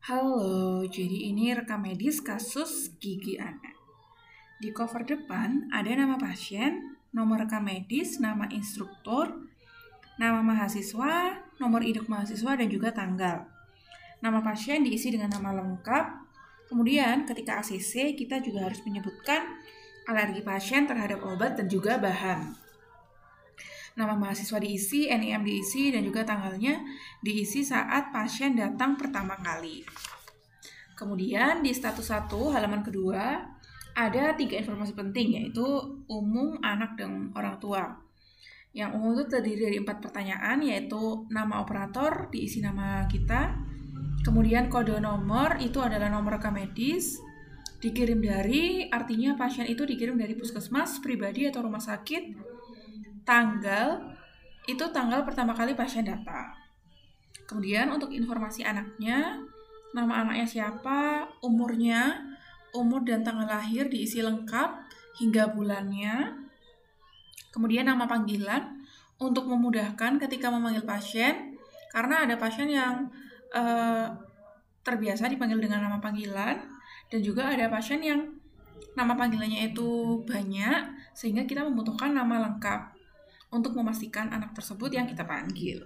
Halo, jadi ini rekam medis kasus gigi anak. Di cover depan ada nama pasien, nomor rekam medis, nama instruktur, nama mahasiswa, nomor induk mahasiswa, dan juga tanggal. Nama pasien diisi dengan nama lengkap. Kemudian ketika ACC kita juga harus menyebutkan alergi pasien terhadap obat dan juga bahan nama mahasiswa diisi, NIM diisi, dan juga tanggalnya diisi saat pasien datang pertama kali. Kemudian di status 1 halaman kedua ada tiga informasi penting yaitu umum, anak, dan orang tua. Yang umum itu terdiri dari empat pertanyaan yaitu nama operator diisi nama kita, kemudian kode nomor itu adalah nomor rekam medis, dikirim dari artinya pasien itu dikirim dari puskesmas, pribadi atau rumah sakit, tanggal itu tanggal pertama kali pasien datang. Kemudian untuk informasi anaknya, nama anaknya siapa, umurnya, umur dan tanggal lahir diisi lengkap hingga bulannya. Kemudian nama panggilan untuk memudahkan ketika memanggil pasien, karena ada pasien yang uh, terbiasa dipanggil dengan nama panggilan dan juga ada pasien yang nama panggilannya itu banyak sehingga kita membutuhkan nama lengkap untuk memastikan anak tersebut yang kita panggil.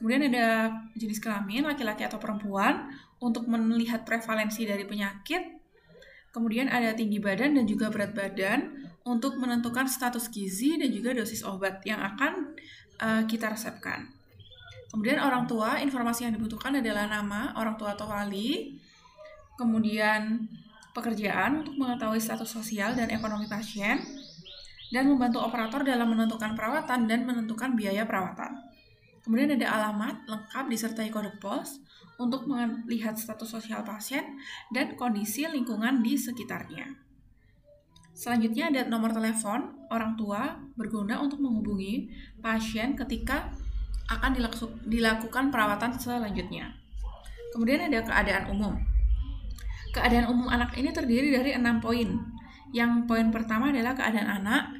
Kemudian ada jenis kelamin, laki-laki atau perempuan, untuk melihat prevalensi dari penyakit. Kemudian ada tinggi badan dan juga berat badan untuk menentukan status gizi dan juga dosis obat yang akan uh, kita resepkan. Kemudian orang tua, informasi yang dibutuhkan adalah nama orang tua atau wali. Kemudian pekerjaan untuk mengetahui status sosial dan ekonomi pasien dan membantu operator dalam menentukan perawatan dan menentukan biaya perawatan. Kemudian ada alamat lengkap disertai kode pos untuk melihat status sosial pasien dan kondisi lingkungan di sekitarnya. Selanjutnya ada nomor telepon orang tua berguna untuk menghubungi pasien ketika akan dilakukan perawatan selanjutnya. Kemudian ada keadaan umum. Keadaan umum anak ini terdiri dari enam poin. Yang poin pertama adalah keadaan anak,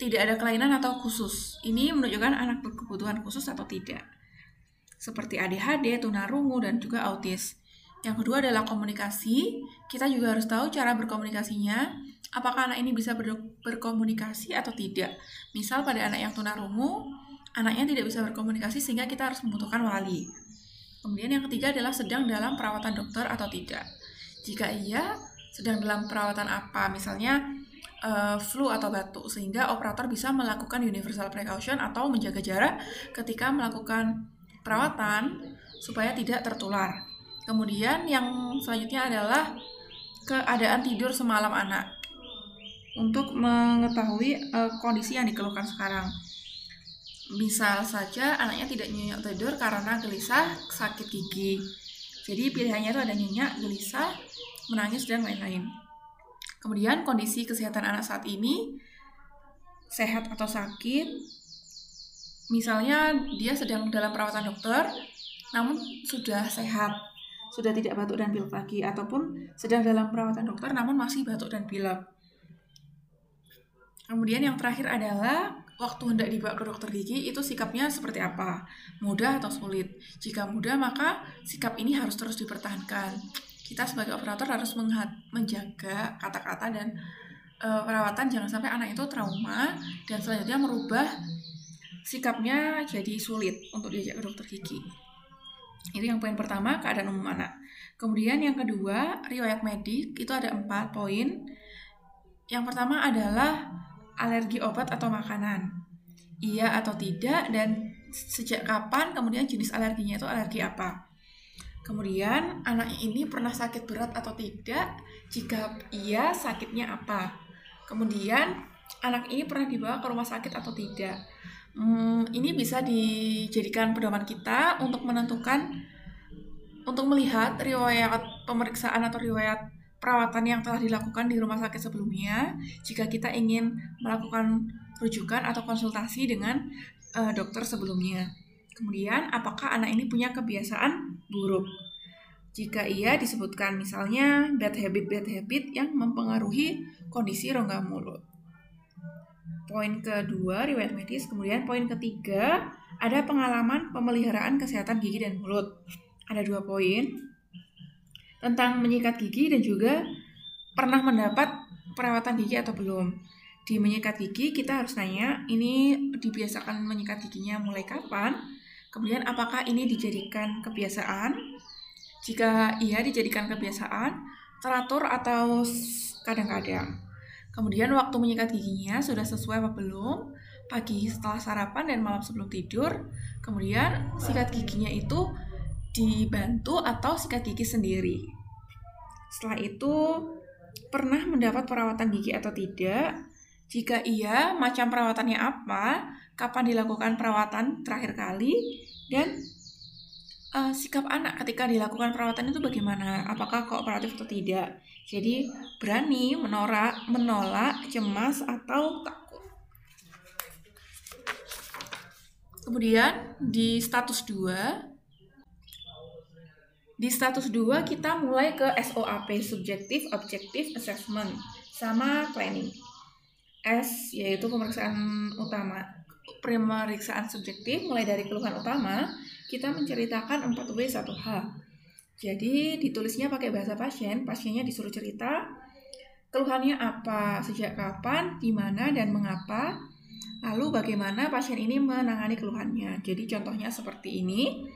tidak ada kelainan atau khusus. Ini menunjukkan anak berkebutuhan khusus atau tidak. Seperti ADHD, tunarungu, dan juga autis. Yang kedua adalah komunikasi. Kita juga harus tahu cara berkomunikasinya. Apakah anak ini bisa ber berkomunikasi atau tidak. Misal pada anak yang tunarungu, anaknya tidak bisa berkomunikasi sehingga kita harus membutuhkan wali. Kemudian yang ketiga adalah sedang dalam perawatan dokter atau tidak. Jika iya, sedang dalam perawatan apa? Misalnya uh, flu atau batuk sehingga operator bisa melakukan universal precaution atau menjaga jarak ketika melakukan perawatan supaya tidak tertular. Kemudian yang selanjutnya adalah keadaan tidur semalam anak untuk mengetahui uh, kondisi yang dikeluhkan sekarang. Misal saja anaknya tidak nyenyak tidur karena gelisah, sakit gigi. Jadi pilihannya itu ada nyenyak, gelisah, menangis dan lain-lain. Kemudian kondisi kesehatan anak saat ini sehat atau sakit. Misalnya dia sedang dalam perawatan dokter namun sudah sehat, sudah tidak batuk dan pilek lagi ataupun sedang dalam perawatan dokter namun masih batuk dan pilek. Kemudian yang terakhir adalah waktu hendak dibawa ke dokter gigi itu sikapnya seperti apa? Mudah atau sulit? Jika mudah maka sikap ini harus terus dipertahankan kita sebagai operator harus menjaga kata-kata dan uh, perawatan jangan sampai anak itu trauma dan selanjutnya merubah sikapnya jadi sulit untuk diajak ke dokter gigi. Itu yang poin pertama, keadaan umum anak. Kemudian yang kedua, riwayat medik itu ada empat poin. Yang pertama adalah alergi obat atau makanan. Iya atau tidak dan sejak kapan, kemudian jenis alerginya itu alergi apa. Kemudian, anak ini pernah sakit berat atau tidak? Jika iya, sakitnya apa? Kemudian, anak ini pernah dibawa ke rumah sakit atau tidak? Hmm, ini bisa dijadikan pedoman kita untuk menentukan, untuk melihat riwayat pemeriksaan atau riwayat perawatan yang telah dilakukan di rumah sakit sebelumnya. Jika kita ingin melakukan rujukan atau konsultasi dengan uh, dokter sebelumnya. Kemudian, apakah anak ini punya kebiasaan buruk? Jika iya, disebutkan misalnya bad habit-bad habit yang mempengaruhi kondisi rongga mulut. Poin kedua, riwayat medis. Kemudian poin ketiga, ada pengalaman pemeliharaan kesehatan gigi dan mulut. Ada dua poin. tentang menyikat gigi dan juga pernah mendapat perawatan gigi atau belum. Di menyikat gigi kita harus nanya ini dibiasakan menyikat giginya mulai kapan? Kemudian apakah ini dijadikan kebiasaan? Jika iya dijadikan kebiasaan, teratur atau kadang-kadang. Kemudian waktu menyikat giginya sudah sesuai apa belum? Pagi setelah sarapan dan malam sebelum tidur. Kemudian sikat giginya itu dibantu atau sikat gigi sendiri. Setelah itu pernah mendapat perawatan gigi atau tidak? Jika iya, macam perawatannya apa? Kapan dilakukan perawatan terakhir kali? Dan uh, sikap anak ketika dilakukan perawatan itu bagaimana? Apakah kooperatif atau tidak? Jadi berani menolak, menolak, cemas atau takut. Kemudian di status 2 di status 2 kita mulai ke SOAP, Subjective Objective Assessment, sama Planning. S yaitu pemeriksaan utama. Pemeriksaan subjektif mulai dari keluhan utama kita menceritakan 4W 1H jadi ditulisnya pakai bahasa pasien pasiennya disuruh cerita keluhannya apa sejak kapan di mana dan mengapa lalu bagaimana pasien ini menangani keluhannya. Jadi contohnya seperti ini.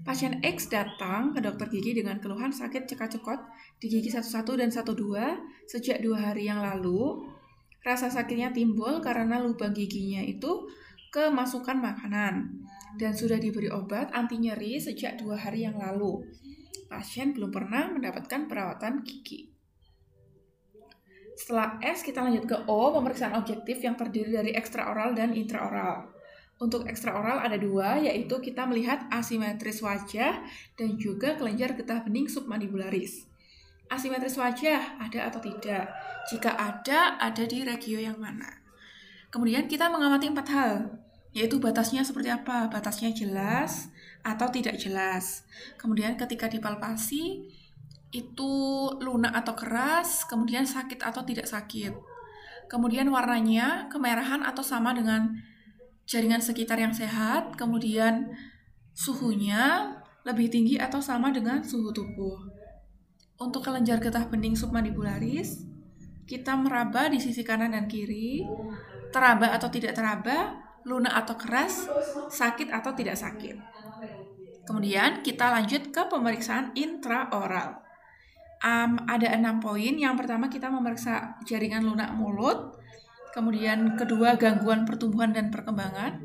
Pasien X datang ke dokter gigi dengan keluhan sakit cekak-cekot di gigi 11 dan 12 sejak dua hari yang lalu Rasa sakitnya timbul karena lubang giginya itu kemasukan makanan dan sudah diberi obat anti nyeri sejak dua hari yang lalu. Pasien belum pernah mendapatkan perawatan gigi. Setelah S, kita lanjut ke O, pemeriksaan objektif yang terdiri dari ekstraoral dan intraoral. Untuk ekstraoral ada dua, yaitu kita melihat asimetris wajah dan juga kelenjar getah bening submandibularis. Asimetris wajah ada atau tidak? Jika ada, ada di regio yang mana? Kemudian kita mengamati empat hal, yaitu batasnya seperti apa? Batasnya jelas atau tidak jelas. Kemudian ketika dipalpasi, itu lunak atau keras, kemudian sakit atau tidak sakit. Kemudian warnanya kemerahan atau sama dengan jaringan sekitar yang sehat, kemudian suhunya lebih tinggi atau sama dengan suhu tubuh. Untuk kelenjar getah bening submandibularis, kita meraba di sisi kanan dan kiri, teraba atau tidak teraba, lunak atau keras, sakit atau tidak sakit. Kemudian kita lanjut ke pemeriksaan intraoral. Um, ada enam poin. Yang pertama kita memeriksa jaringan lunak mulut. Kemudian kedua gangguan pertumbuhan dan perkembangan.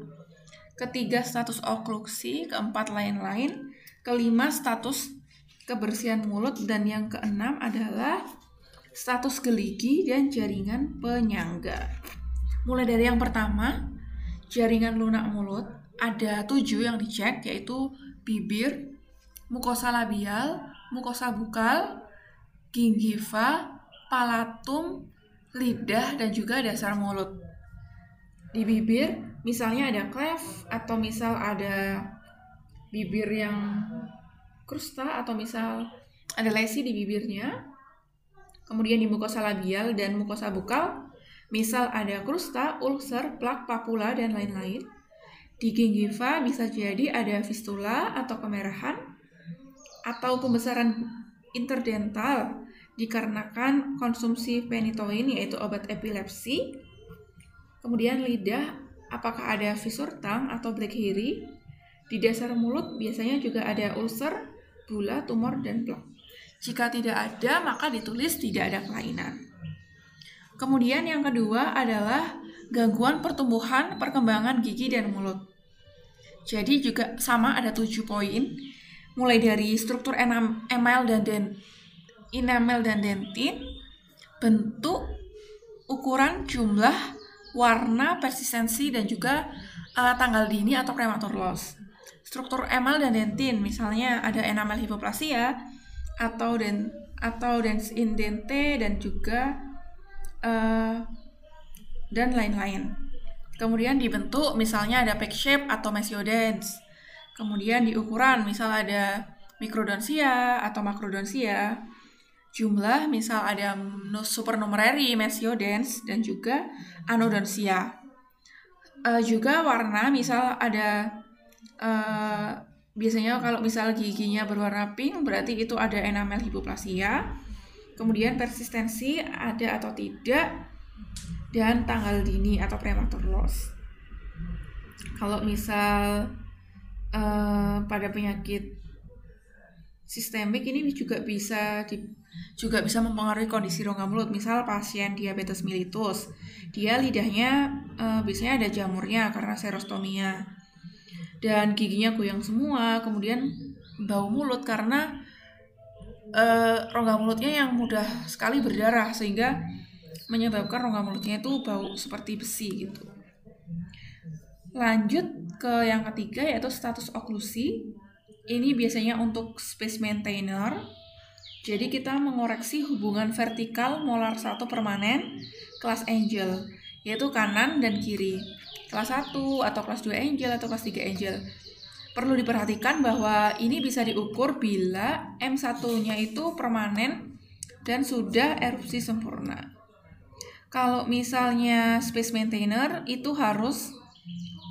Ketiga status oklusi. Keempat lain-lain. Kelima status kebersihan mulut dan yang keenam adalah status geligi dan jaringan penyangga. Mulai dari yang pertama, jaringan lunak mulut ada tujuh yang dicek yaitu bibir, mukosa labial, mukosa bukal, gingiva, palatum, lidah, dan juga dasar mulut. Di bibir, misalnya ada cleft atau misal ada bibir yang krusta atau misal ada lesi di bibirnya, kemudian di mukosa labial dan mukosa bukal, misal ada krusta, ulcer, plak, papula, dan lain-lain. Di gingiva bisa jadi ada fistula atau kemerahan, atau pembesaran interdental dikarenakan konsumsi penitoin yaitu obat epilepsi. Kemudian lidah, apakah ada fisur tang atau black hairy? Di dasar mulut biasanya juga ada ulcer, gula, tumor, dan plak. Jika tidak ada, maka ditulis tidak ada kelainan. Kemudian yang kedua adalah gangguan pertumbuhan, perkembangan gigi dan mulut. Jadi juga sama ada tujuh poin, mulai dari struktur enamel dan den, enamel dan dentin, bentuk, ukuran, jumlah, warna, persistensi, dan juga uh, tanggal dini atau prematur loss struktur emal dan dentin misalnya ada enamel hipoplasia atau den atau dens indente dan juga uh, dan lain-lain. Kemudian dibentuk misalnya ada peck shape atau mesiodens. Kemudian di ukuran misal ada mikrodonsia atau makrodonsia. Jumlah misal ada supernumerary mesiodens dan juga anodonsia. Uh, juga warna misal ada uh, biasanya kalau misal giginya berwarna pink berarti itu ada enamel hipoplasia. Kemudian persistensi ada atau tidak dan tanggal dini atau prematur loss. Kalau misal uh, pada penyakit sistemik ini juga bisa di, juga bisa mempengaruhi kondisi rongga mulut. Misal pasien diabetes mellitus, dia lidahnya uh, biasanya ada jamurnya karena serostomia dan giginya goyang semua, kemudian bau mulut karena uh, rongga mulutnya yang mudah sekali berdarah sehingga menyebabkan rongga mulutnya itu bau seperti besi gitu. Lanjut ke yang ketiga yaitu status oklusi. Ini biasanya untuk space maintainer. Jadi kita mengoreksi hubungan vertikal molar satu permanen kelas angel, yaitu kanan dan kiri. Kelas 1 atau kelas 2 angel atau kelas 3 angel. Perlu diperhatikan bahwa ini bisa diukur bila M1-nya itu permanen dan sudah erupsi sempurna. Kalau misalnya space maintainer itu harus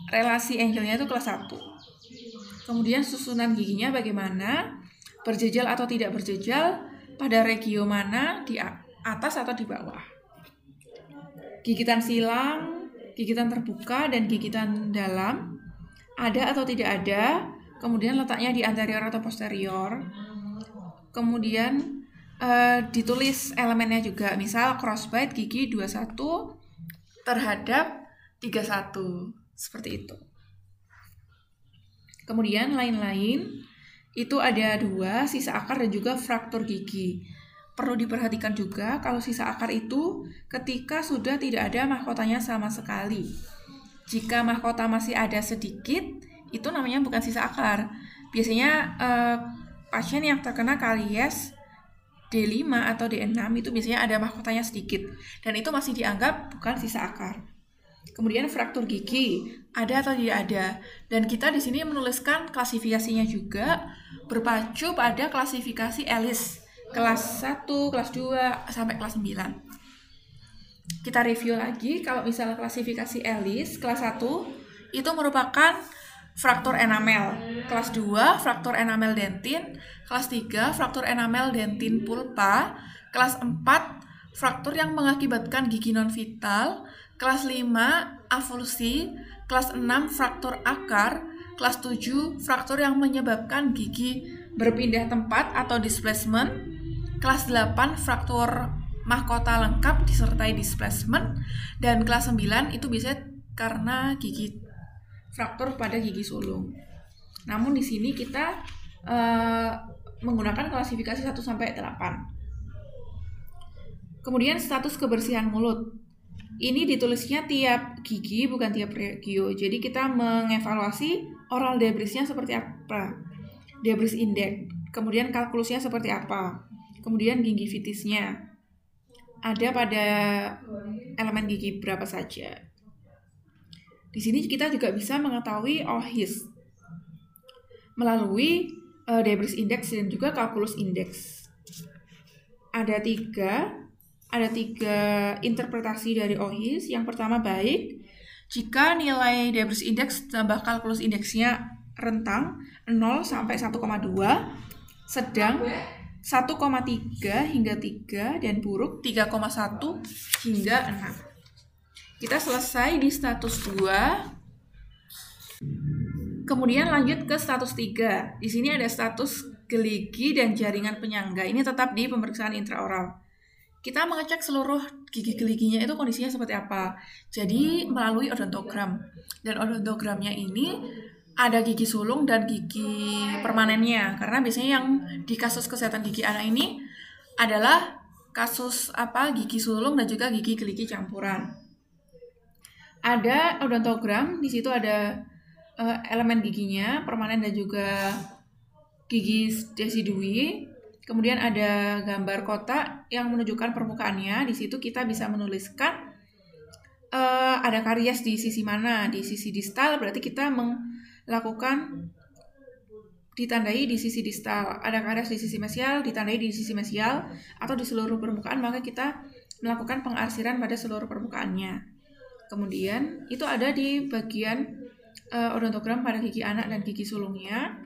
relasi angelnya itu kelas 1. Kemudian susunan giginya bagaimana? Berjejal atau tidak berjejal? Pada regio mana? Di atas atau di bawah? Gigitan silang, gigitan terbuka, dan gigitan dalam ada atau tidak ada? Kemudian letaknya di anterior atau posterior. Kemudian uh, ditulis elemennya juga. Misal crossbite gigi 21 terhadap 31. Seperti itu. Kemudian lain-lain itu ada dua, sisa akar dan juga fraktur gigi. Perlu diperhatikan juga kalau sisa akar itu ketika sudah tidak ada mahkotanya sama sekali. Jika mahkota masih ada sedikit, itu namanya bukan sisa akar. Biasanya eh, pasien yang terkena karies D5 atau D6 itu biasanya ada mahkotanya sedikit dan itu masih dianggap bukan sisa akar. Kemudian fraktur gigi ada atau tidak ada dan kita di sini menuliskan klasifikasinya juga berpacu pada klasifikasi Ellis kelas 1, kelas 2 sampai kelas 9. Kita review lagi kalau misalnya klasifikasi Ellis kelas 1 itu merupakan fraktur enamel. Kelas 2, fraktur enamel dentin. Kelas 3, fraktur enamel dentin pulpa. Kelas 4, fraktur yang mengakibatkan gigi non vital. Kelas 5, avulsi. Kelas 6, fraktur akar. Kelas 7, fraktur yang menyebabkan gigi berpindah tempat atau displacement. Kelas 8, fraktur mahkota lengkap disertai displacement. Dan kelas 9 itu bisa karena gigi fraktur pada gigi sulung. Namun di sini kita uh, menggunakan klasifikasi 1 sampai 8. Kemudian status kebersihan mulut. Ini ditulisnya tiap gigi bukan tiap regio. Jadi kita mengevaluasi oral debrisnya seperti apa. Debris index. Kemudian kalkulusnya seperti apa. Kemudian gingivitisnya. Ada pada elemen gigi berapa saja. Di sini kita juga bisa mengetahui OHIS melalui uh, debris index dan juga kalkulus index. Ada tiga, ada tiga interpretasi dari OHIS. Yang pertama baik, jika nilai debris index tambah kalkulus indeksnya rentang 0 sampai 1,2, sedang 1,3 hingga 3 dan buruk 3,1 hingga 6. Kita selesai di status 2. Kemudian lanjut ke status 3. Di sini ada status geligi dan jaringan penyangga. Ini tetap di pemeriksaan intraoral. Kita mengecek seluruh gigi geliginya itu kondisinya seperti apa. Jadi melalui odontogram. Dan odontogramnya ini ada gigi sulung dan gigi permanennya. Karena biasanya yang di kasus kesehatan gigi anak ini adalah kasus apa gigi sulung dan juga gigi geligi campuran. Ada odontogram di situ ada uh, elemen giginya permanen dan juga gigi desidui. Kemudian ada gambar kotak yang menunjukkan permukaannya. Di situ kita bisa menuliskan uh, ada karies di sisi mana di sisi distal. Berarti kita melakukan ditandai di sisi distal. Ada karies di sisi mesial ditandai di sisi mesial atau di seluruh permukaan maka kita melakukan pengarsiran pada seluruh permukaannya. Kemudian itu ada di bagian uh, odontogram pada gigi anak dan gigi sulungnya.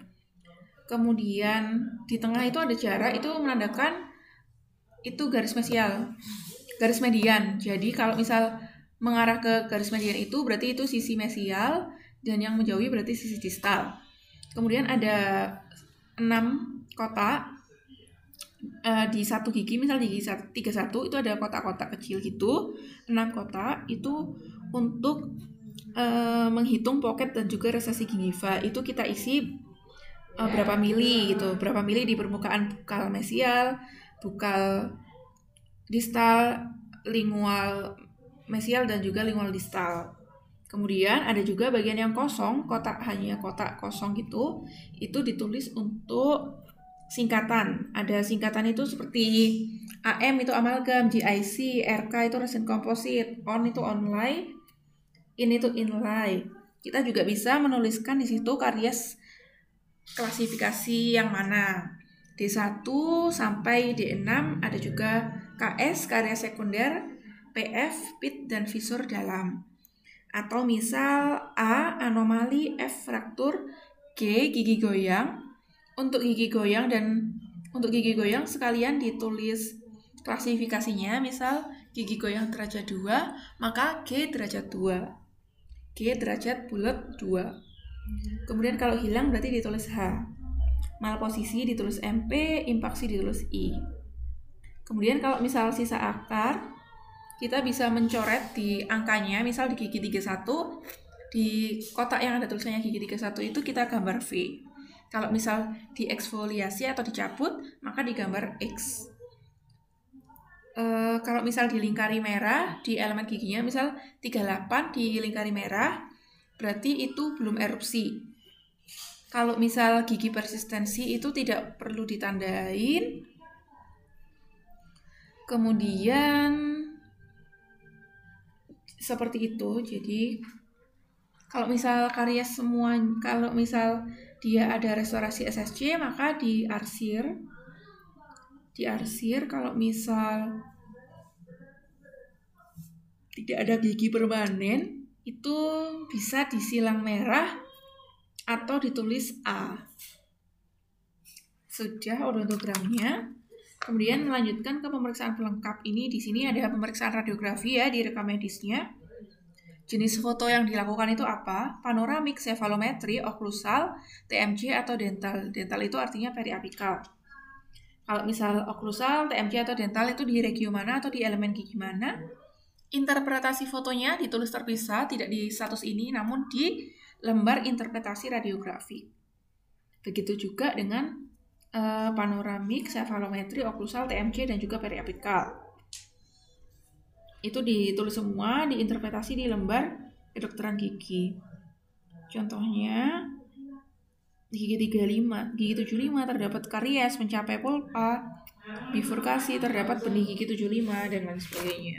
kemudian di tengah itu ada jarak itu menandakan itu garis mesial garis median. Jadi kalau misal mengarah ke garis median itu berarti itu sisi mesial dan yang menjauhi berarti sisi distal. Kemudian ada enam kotak uh, di satu gigi misal di gigi tiga satu itu ada kotak-kotak kecil gitu. Enam kotak itu untuk uh, menghitung pocket dan juga resesi gingiva. Itu kita isi uh, berapa mili gitu. Berapa mili di permukaan bukal mesial bukal distal lingual mesial dan juga lingual distal kemudian ada juga bagian yang kosong kotak hanya kotak kosong gitu itu ditulis untuk singkatan ada singkatan itu seperti AM itu amalgam, GIC, RK itu resin komposit, ON itu online, IN itu inlay. Kita juga bisa menuliskan di situ karies klasifikasi yang mana. D1 sampai D6 ada juga KS, karya sekunder, PF, PIT, dan visur dalam. Atau misal A, anomali, F, fraktur, G, gigi goyang. Untuk gigi goyang dan untuk gigi goyang sekalian ditulis klasifikasinya, misal gigi goyang derajat 2, maka G derajat 2. G derajat bulat 2. Kemudian kalau hilang berarti ditulis H. Malposisi ditulis MP, impaksi ditulis I. Kemudian kalau misal sisa akar, kita bisa mencoret di angkanya, misal di gigi 31, di kotak yang ada tulisannya gigi 31 itu kita gambar V. Kalau misal di eksfoliasi atau dicabut, maka digambar X. E, kalau misal di lingkari merah, di elemen giginya, misal 38 di lingkari merah, berarti itu belum erupsi. Kalau misal gigi persistensi itu tidak perlu ditandain. Kemudian seperti itu. Jadi kalau misal karya semua kalau misal dia ada restorasi SSC maka diarsir diarsir kalau misal tidak ada gigi permanen itu bisa disilang merah atau ditulis A. Sudah odontogramnya. Kemudian melanjutkan ke pemeriksaan pelengkap ini. Di sini ada pemeriksaan radiografi ya di rekam medisnya. Jenis foto yang dilakukan itu apa? Panoramik, cefalometri, oklusal, TMJ atau dental. Dental itu artinya periapikal. Kalau misal oklusal, TMJ atau dental itu di regio mana atau di elemen gigi mana? Interpretasi fotonya ditulis terpisah, tidak di status ini, namun di lembar interpretasi radiografi. Begitu juga dengan uh, panoramik, cefalometri, oklusal, TMJ, dan juga periapikal. Itu ditulis semua, diinterpretasi di lembar kedokteran gigi. Contohnya, gigi 35, gigi 75 terdapat karies mencapai pulpa, bifurkasi terdapat benih gigi 75, dan lain sebagainya.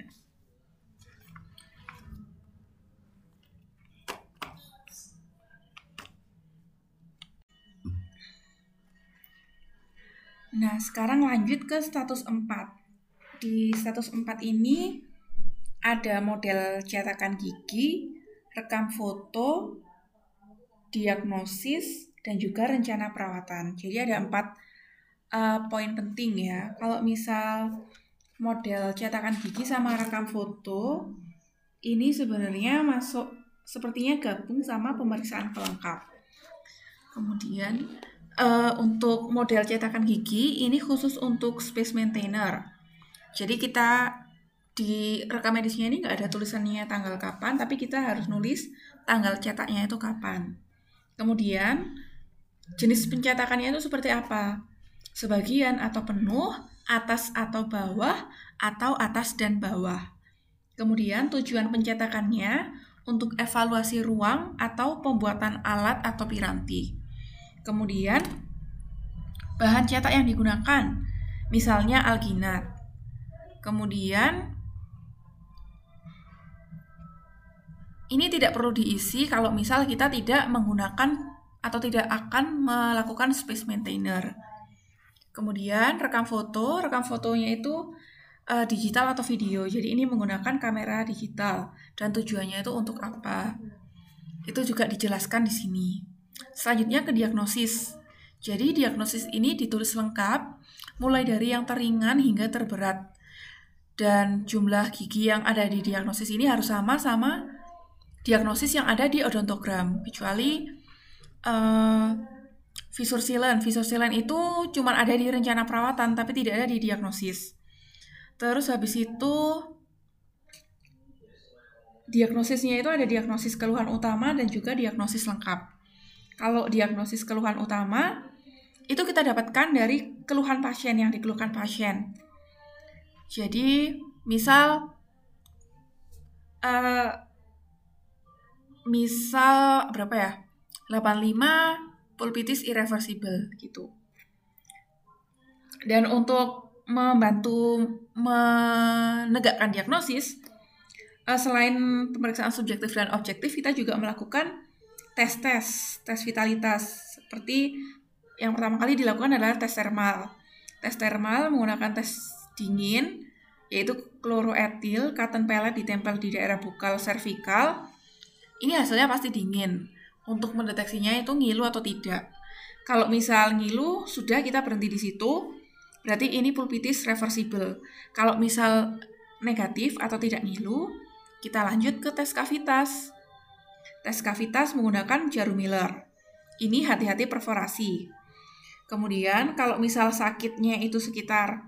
Nah, sekarang lanjut ke status 4. Di status 4 ini ada model cetakan gigi, rekam foto, diagnosis, dan juga rencana perawatan. Jadi ada empat uh, poin penting ya. Kalau misal model cetakan gigi sama rekam foto, ini sebenarnya masuk sepertinya gabung sama pemeriksaan pelengkap. Kemudian uh, untuk model cetakan gigi ini khusus untuk space maintainer. Jadi kita di rekam medisnya ini nggak ada tulisannya tanggal kapan, tapi kita harus nulis tanggal cetaknya itu kapan. Kemudian jenis pencetakannya itu seperti apa? Sebagian atau penuh, atas atau bawah, atau atas dan bawah. Kemudian tujuan pencetakannya untuk evaluasi ruang atau pembuatan alat atau piranti. Kemudian bahan cetak yang digunakan, misalnya alginat. Kemudian ini tidak perlu diisi kalau misal kita tidak menggunakan atau tidak akan melakukan space maintainer. Kemudian rekam foto, rekam fotonya itu uh, digital atau video. Jadi ini menggunakan kamera digital dan tujuannya itu untuk apa? Itu juga dijelaskan di sini. Selanjutnya ke diagnosis. Jadi diagnosis ini ditulis lengkap, mulai dari yang teringan hingga terberat. Dan jumlah gigi yang ada di diagnosis ini harus sama sama diagnosis yang ada di odontogram, kecuali uh, visur silen. Visur silen itu cuma ada di rencana perawatan, tapi tidak ada di diagnosis. Terus habis itu diagnosisnya itu ada diagnosis keluhan utama dan juga diagnosis lengkap. Kalau diagnosis keluhan utama itu kita dapatkan dari keluhan pasien yang dikeluhkan pasien. Jadi, misal uh, misal berapa ya? 85 pulpitis irreversible gitu. Dan untuk membantu menegakkan diagnosis, uh, selain pemeriksaan subjektif dan objektif, kita juga melakukan tes-tes, tes vitalitas. Seperti yang pertama kali dilakukan adalah tes thermal. Tes thermal menggunakan tes dingin, yaitu kloroetil, cotton pellet ditempel di daerah bukal servikal. Ini hasilnya pasti dingin. Untuk mendeteksinya itu ngilu atau tidak. Kalau misal ngilu, sudah kita berhenti di situ Berarti ini pulpitis reversible. Kalau misal negatif atau tidak ngilu, kita lanjut ke tes kavitas. Tes kavitas menggunakan jarum Miller. Ini hati-hati perforasi. Kemudian kalau misal sakitnya itu sekitar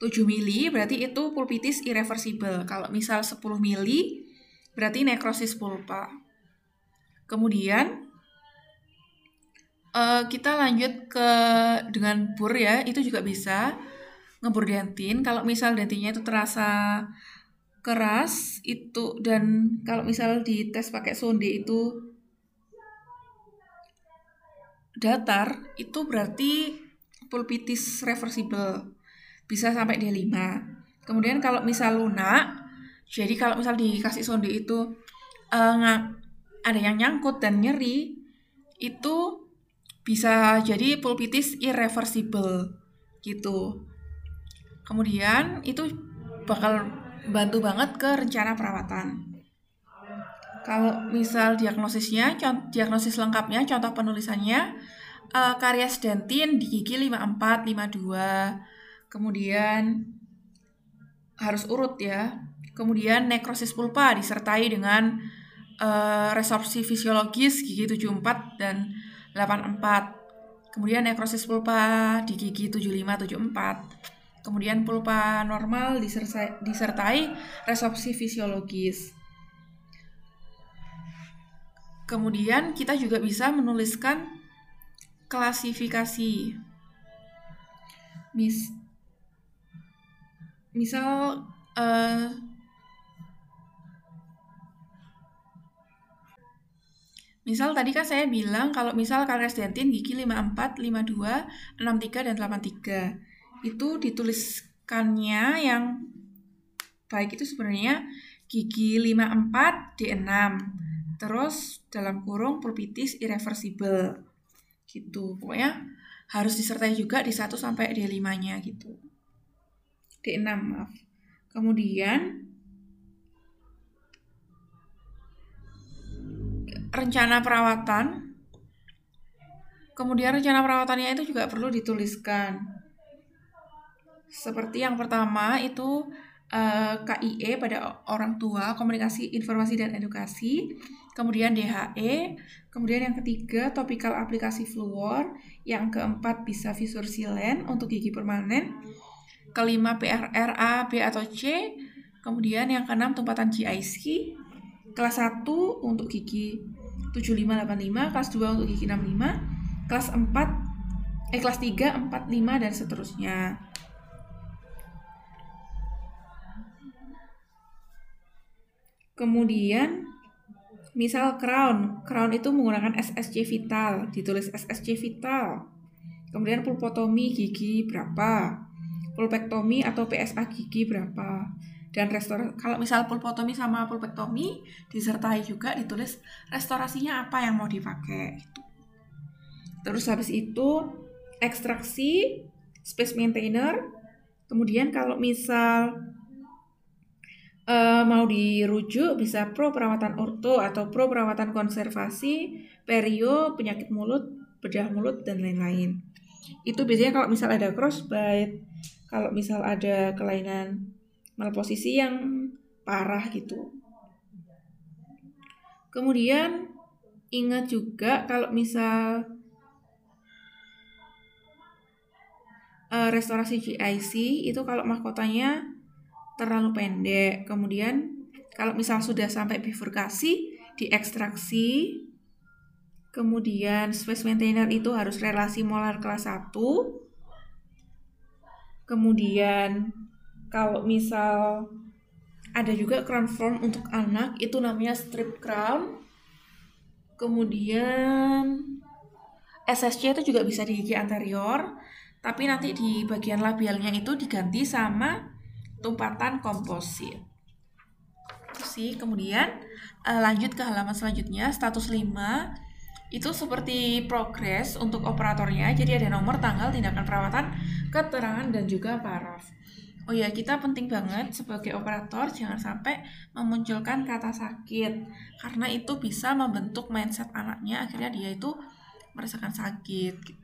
7 mili, berarti itu pulpitis irreversible. Kalau misal 10 mili, berarti nekrosis pulpa. Kemudian uh, kita lanjut ke dengan bur ya, itu juga bisa ngebur dentin. Kalau misal dentinnya itu terasa keras itu dan kalau misal di tes pakai sonde itu datar itu berarti pulpitis reversible bisa sampai D5 kemudian kalau misal lunak jadi kalau misal dikasih sonde itu uh, ada yang nyangkut dan nyeri itu bisa jadi pulpitis irreversible gitu. Kemudian itu bakal bantu banget ke rencana perawatan. Kalau misal diagnosisnya, diagnosis lengkapnya, contoh penulisannya, uh, karies dentin di gigi 54, 52, kemudian harus urut ya. Kemudian nekrosis pulpa disertai dengan uh, resorpsi fisiologis gigi 74 dan 84. Kemudian nekrosis pulpa di gigi 75 74. Kemudian pulpa normal disertai, disertai resorpsi fisiologis. Kemudian kita juga bisa menuliskan klasifikasi. Mis misal uh, Misal tadi kan saya bilang kalau misal karies dentin gigi 54, 52, 63, dan 83. Itu dituliskannya yang baik itu sebenarnya gigi 54, D6. Terus dalam kurung pulpitis irreversible. Gitu. Pokoknya harus disertai juga di 1 sampai D5-nya gitu. D6, maaf. Kemudian rencana perawatan. Kemudian rencana perawatannya itu juga perlu dituliskan. Seperti yang pertama itu eh, KIE pada orang tua, komunikasi, informasi dan edukasi. Kemudian DHE, kemudian yang ketiga topikal aplikasi fluor, yang keempat bisa visur silen untuk gigi permanen. Kelima PRR A, B atau C. Kemudian yang keenam tumpatan GIC. Kelas 1 untuk gigi 7585, kelas 2 untuk gigi 65, kelas 4 eh kelas 3, 4, 5 dan seterusnya. Kemudian misal crown, crown itu menggunakan SSC vital, ditulis SSC vital. Kemudian pulpotomi gigi berapa? Pulpektomi atau PSA gigi berapa? Dan restor kalau misal pulpotomi sama pulpektomi disertai juga ditulis restorasinya apa yang mau dipakai gitu. Terus habis itu ekstraksi space maintainer. Kemudian kalau misal uh, mau dirujuk bisa pro perawatan orto atau pro perawatan konservasi, perio, penyakit mulut, bedah mulut dan lain-lain. Itu biasanya kalau misal ada crossbite, kalau misal ada kelainan malposisi yang parah gitu. Kemudian ingat juga kalau misal uh, restorasi GIC itu kalau mahkotanya terlalu pendek. Kemudian kalau misal sudah sampai bifurkasi, diekstraksi. Kemudian space maintainer itu harus relasi molar kelas 1. Kemudian kalau misal ada juga crown form untuk anak itu namanya strip crown. Kemudian SSC itu juga bisa di gigi anterior tapi nanti di bagian labialnya itu diganti sama tumpatan komposit. Sih, kemudian uh, lanjut ke halaman selanjutnya, status 5 itu seperti progres untuk operatornya. Jadi ada nomor, tanggal, tindakan perawatan, keterangan dan juga paraf. Oh ya, kita penting banget sebagai operator jangan sampai memunculkan kata sakit karena itu bisa membentuk mindset anaknya akhirnya dia itu merasakan sakit gitu.